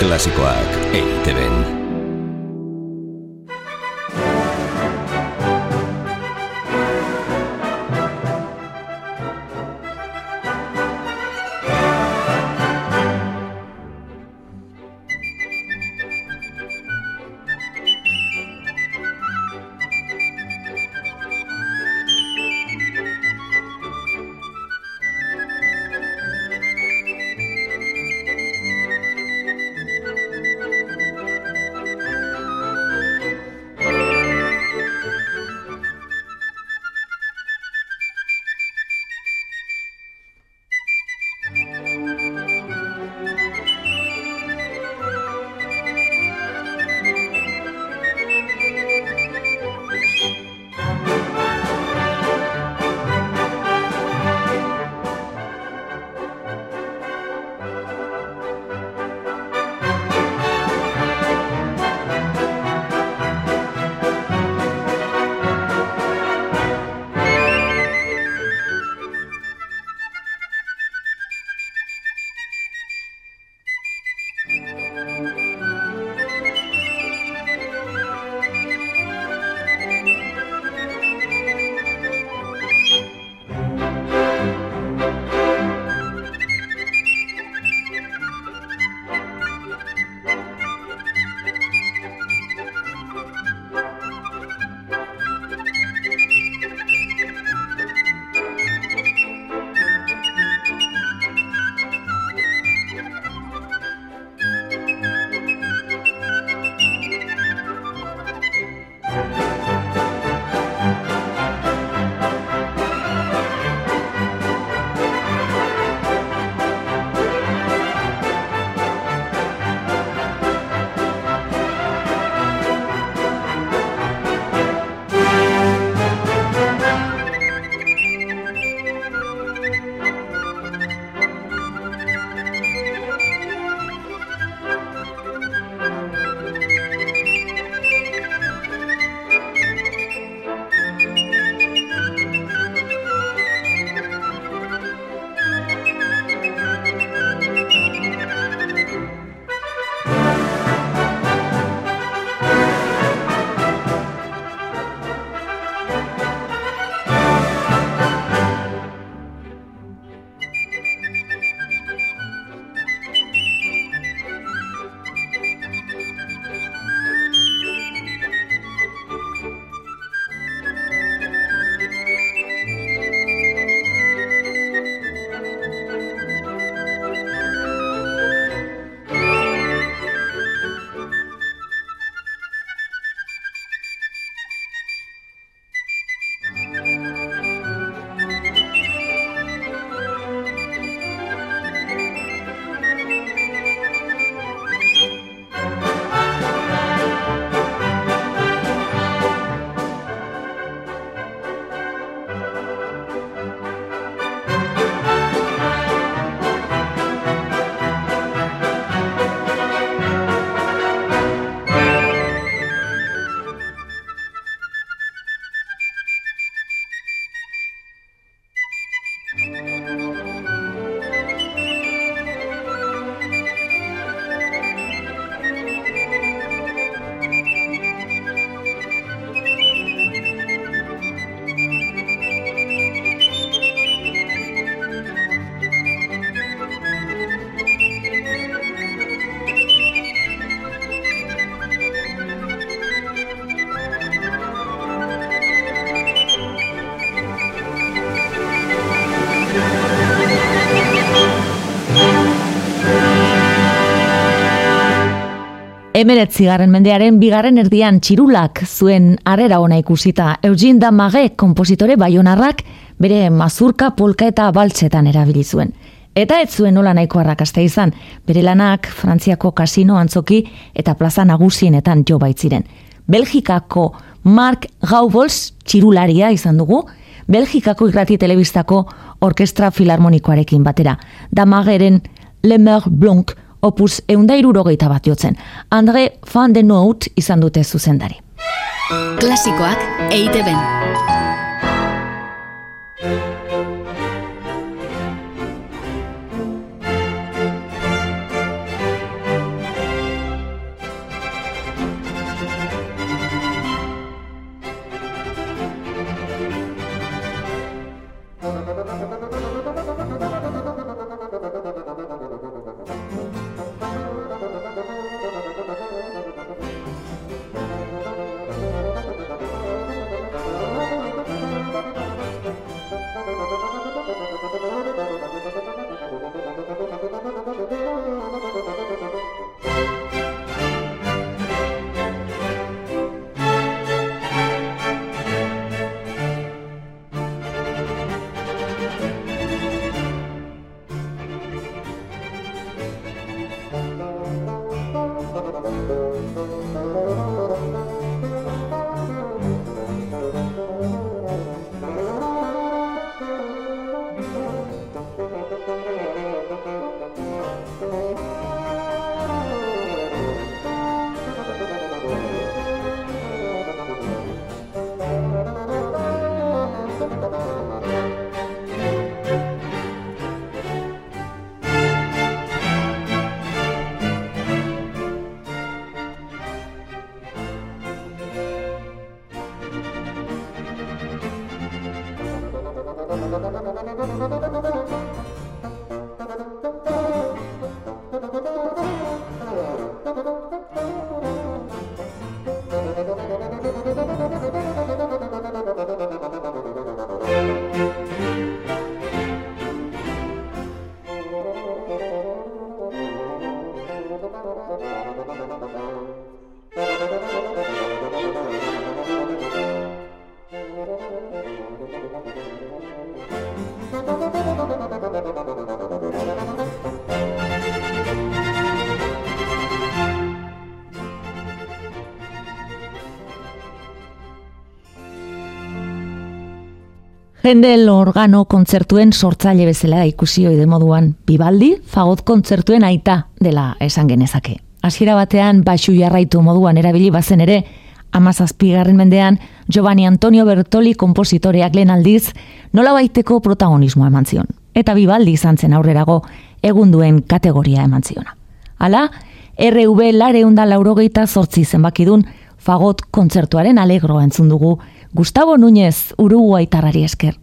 Klasikoak eiteben. Emeretzigarren mendearen bigarren erdian txirulak zuen arrera ona ikusita. Eugene Damage kompositore baionarrak bere mazurka polka eta baltsetan erabili zuen. Eta ez zuen nola nahiko arrakasta izan, bere lanak Frantziako kasino antzoki eta plaza nagusienetan jo baitziren. Belgikako Mark Gaubols txirularia izan dugu, Belgikako irrati telebistako orkestra filarmonikoarekin batera. Damageren Lemer Blanc opus eundairurogeita bat jotzen. Andre van den Noot izan dute zuzendari. Klasikoak eite ben. Hendel organo kontzertuen sortzaile bezala ikusi oide moduan, Bibaldi fagot kontzertuen aita dela esan genezake. Hasiera batean baxu jarraitu moduan erabili bazen ere, amazazpigarren mendean Giovanni Antonio Bertoli kompositoreak lehen aldiz nola baiteko protagonismoa eman zion. Eta Bibaldi izan zen aurrerago egunduen kategoria eman ziona. Hala, RV lareunda laurogeita zortzi zenbakidun fagot kontzertuaren alegro entzun dugu Gustavo Núñez, Uruguaitarrari esker.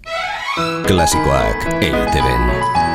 Klasikoak eiteben.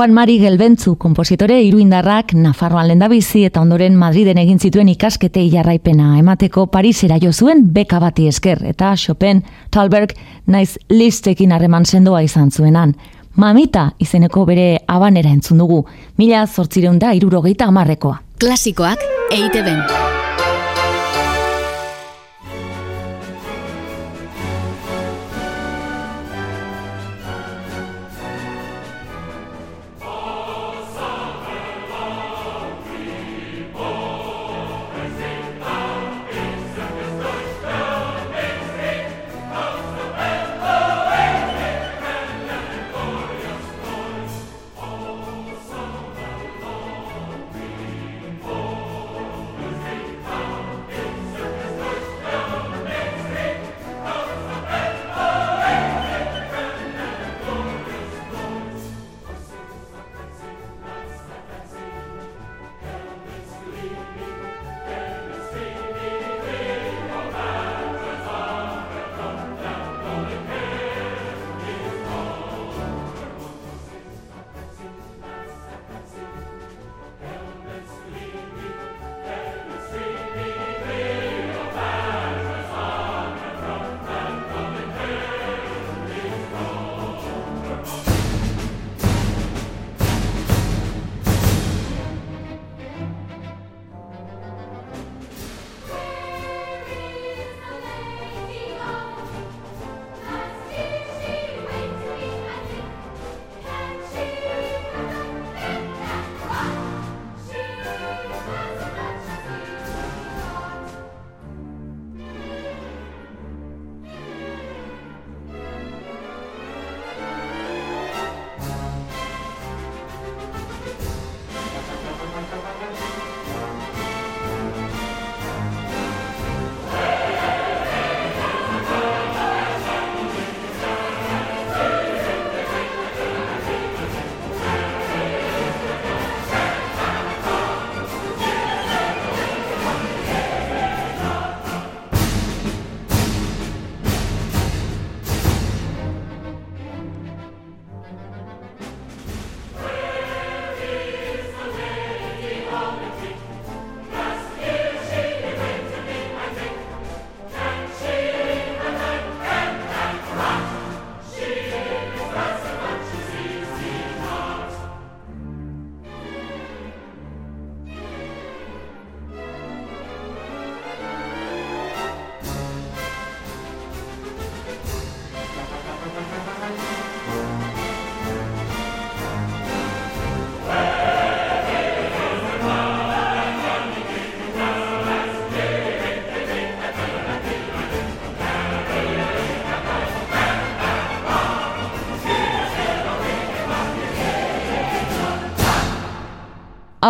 Juan Mari Gelbentzu, kompositore iruindarrak Nafarroan lendabizi eta ondoren Madriden egin zituen ikaskete jarraipena emateko Parisera jo zuen beka bati esker eta Chopin, Talberg, naiz listekin harreman sendoa izan zuenan. Mamita izeneko bere abanera entzun dugu, mila zortzireun da irurogeita amarrekoa. Klasikoak eite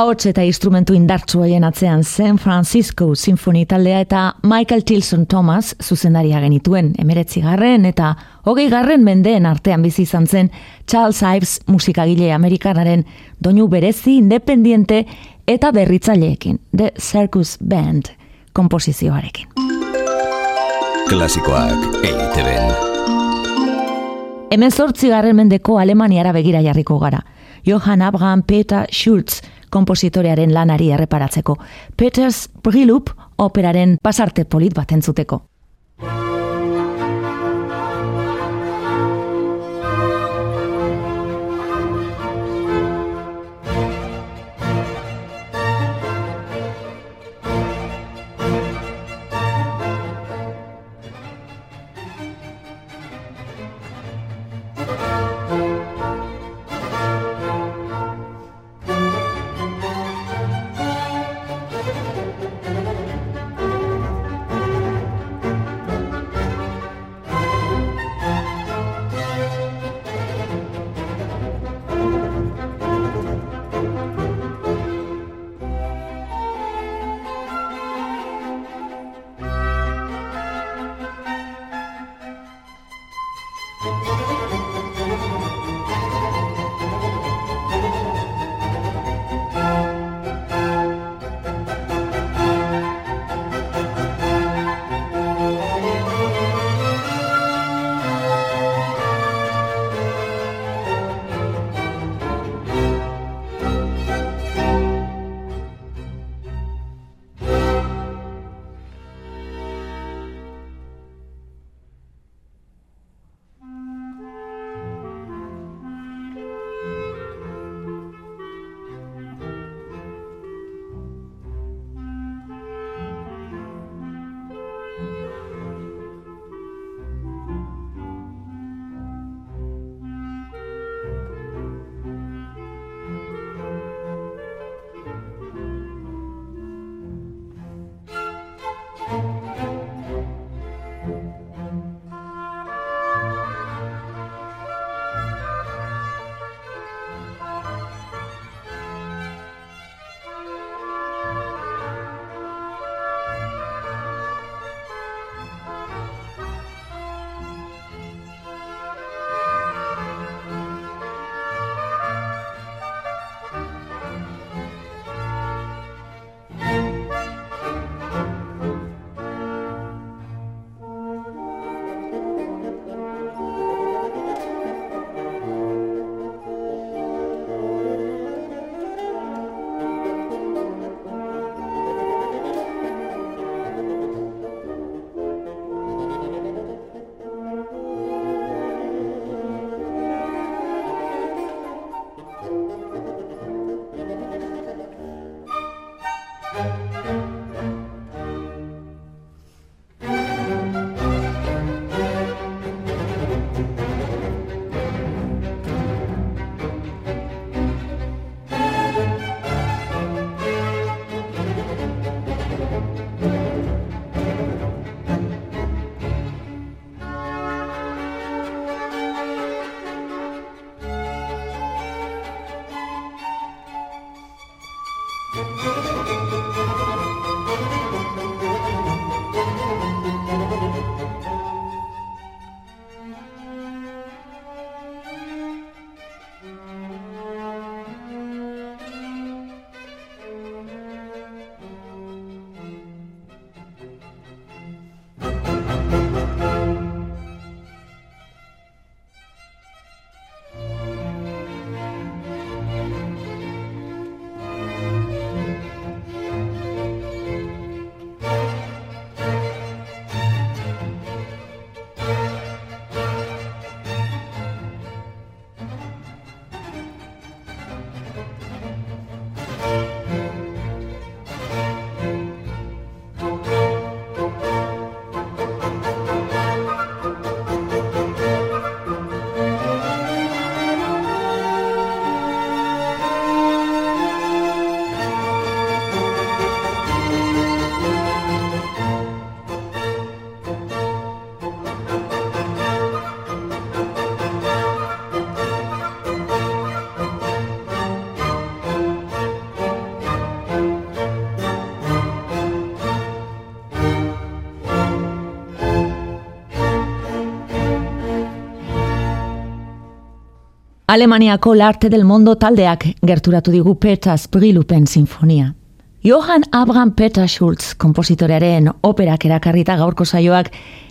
ahots eta instrumentu indartsu atzean San Francisco Symphony taldea eta Michael Tilson Thomas zuzendaria genituen emeretzi garren eta hogei garren mendeen artean bizi izan zen Charles Ives musikagile amerikanaren doinu berezi independiente eta berritzaileekin The Circus Band komposizioarekin. Klasikoak eiteben. Hemen zortzi garren mendeko Alemaniara begira jarriko gara. Johann Abraham Peter Schultz kompositorearen lanari erreparatzeko. Peters Brilup operaren pasarte polit bat entzuteko. Alemaniako Larte del Mondo taldeak gerturatu digu Petaz Brilupen sinfonia. Johann Abraham Peter Schultz, kompositorearen operak erakarrita gaurko saioak,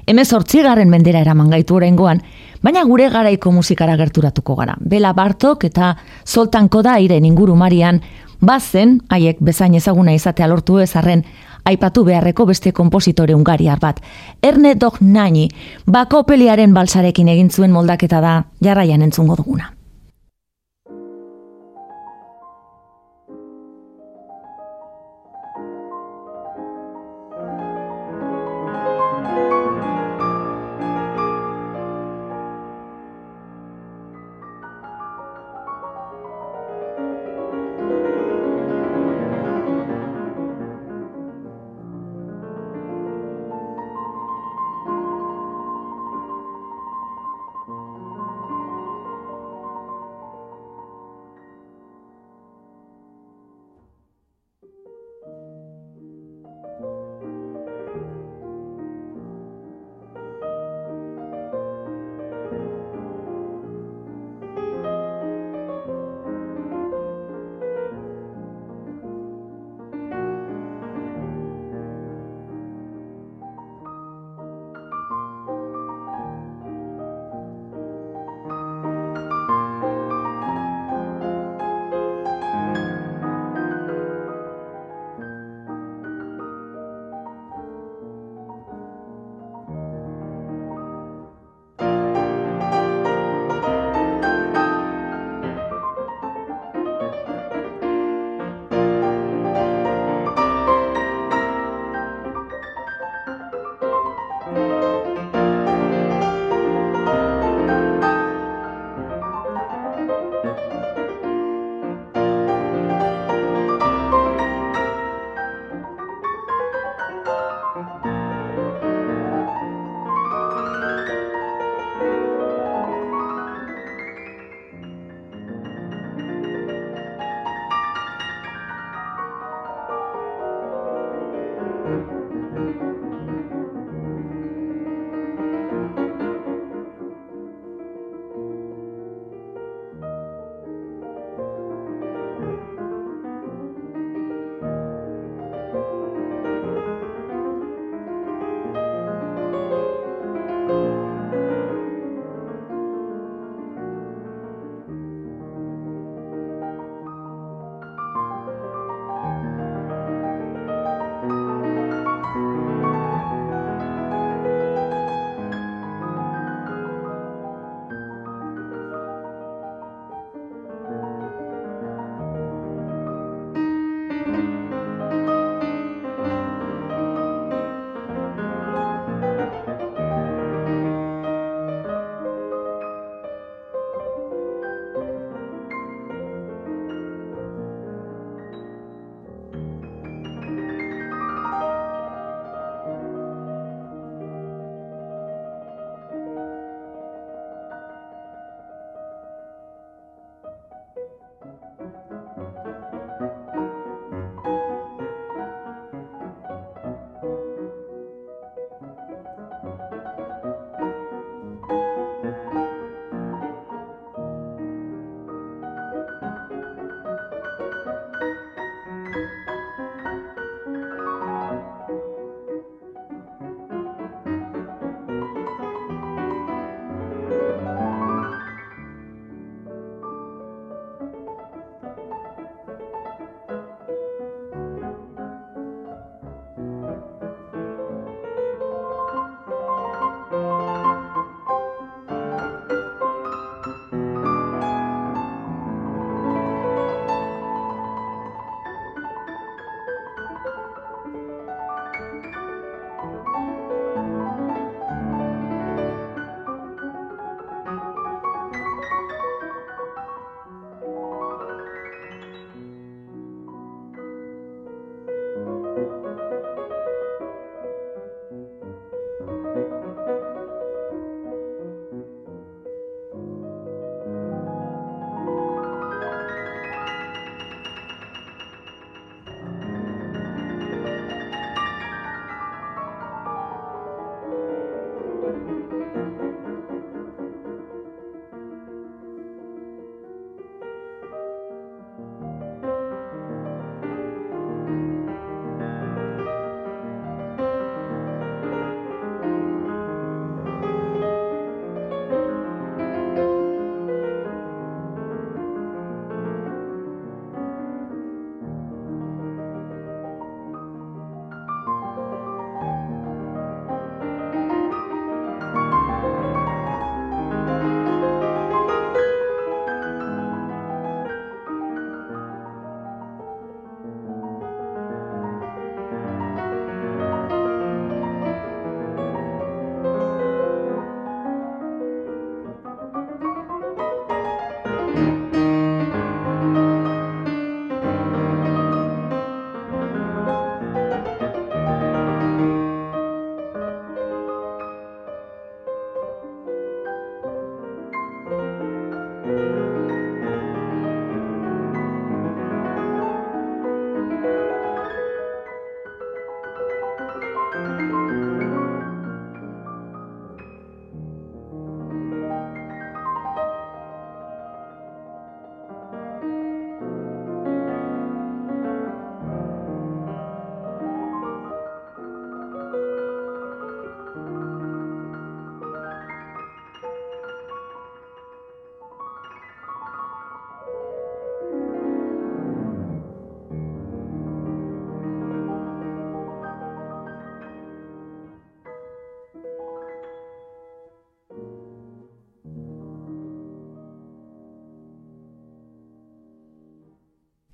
emezortzigarren mendera eraman gaitu orengoan, baina gure garaiko musikara gerturatuko gara. Bela Bartok eta Zoltan Koda iren inguru marian, bazen, haiek bezain ezaguna izatea lortu ezarren, aipatu beharreko beste kompositore ungariar bat. Erne Dog Nani, bako peliaren balsarekin egin zuen moldaketa da, jarraian entzungo duguna.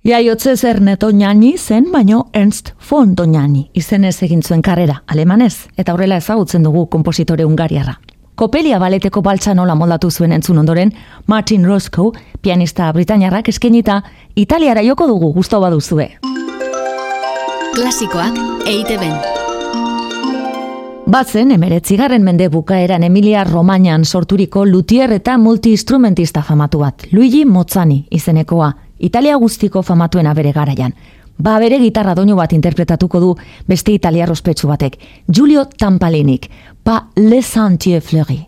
Iaiotze zer Toñani zen, baino Ernst von Toñani izenez egin zuen karrera alemanez, eta horrela ezagutzen dugu kompositore ungariarra. Kopelia baleteko baltsa nola moldatu zuen entzun ondoren, Martin Roscoe, pianista britainiarrak eskenita, Italiara joko dugu guztau baduzue. Klasikoak EITB-en. Batzen, emeretzigarren mende bukaeran Emilia Romagnan sorturiko lutier eta multiinstrumentista famatu bat, Luigi Mozzani izenekoa, Italia guztiko famatuena bere garaian. Ba bere gitarra doinu bat interpretatuko du beste Italia rospetsu batek, Giulio Tampalinik, pa Le Santier Fleury.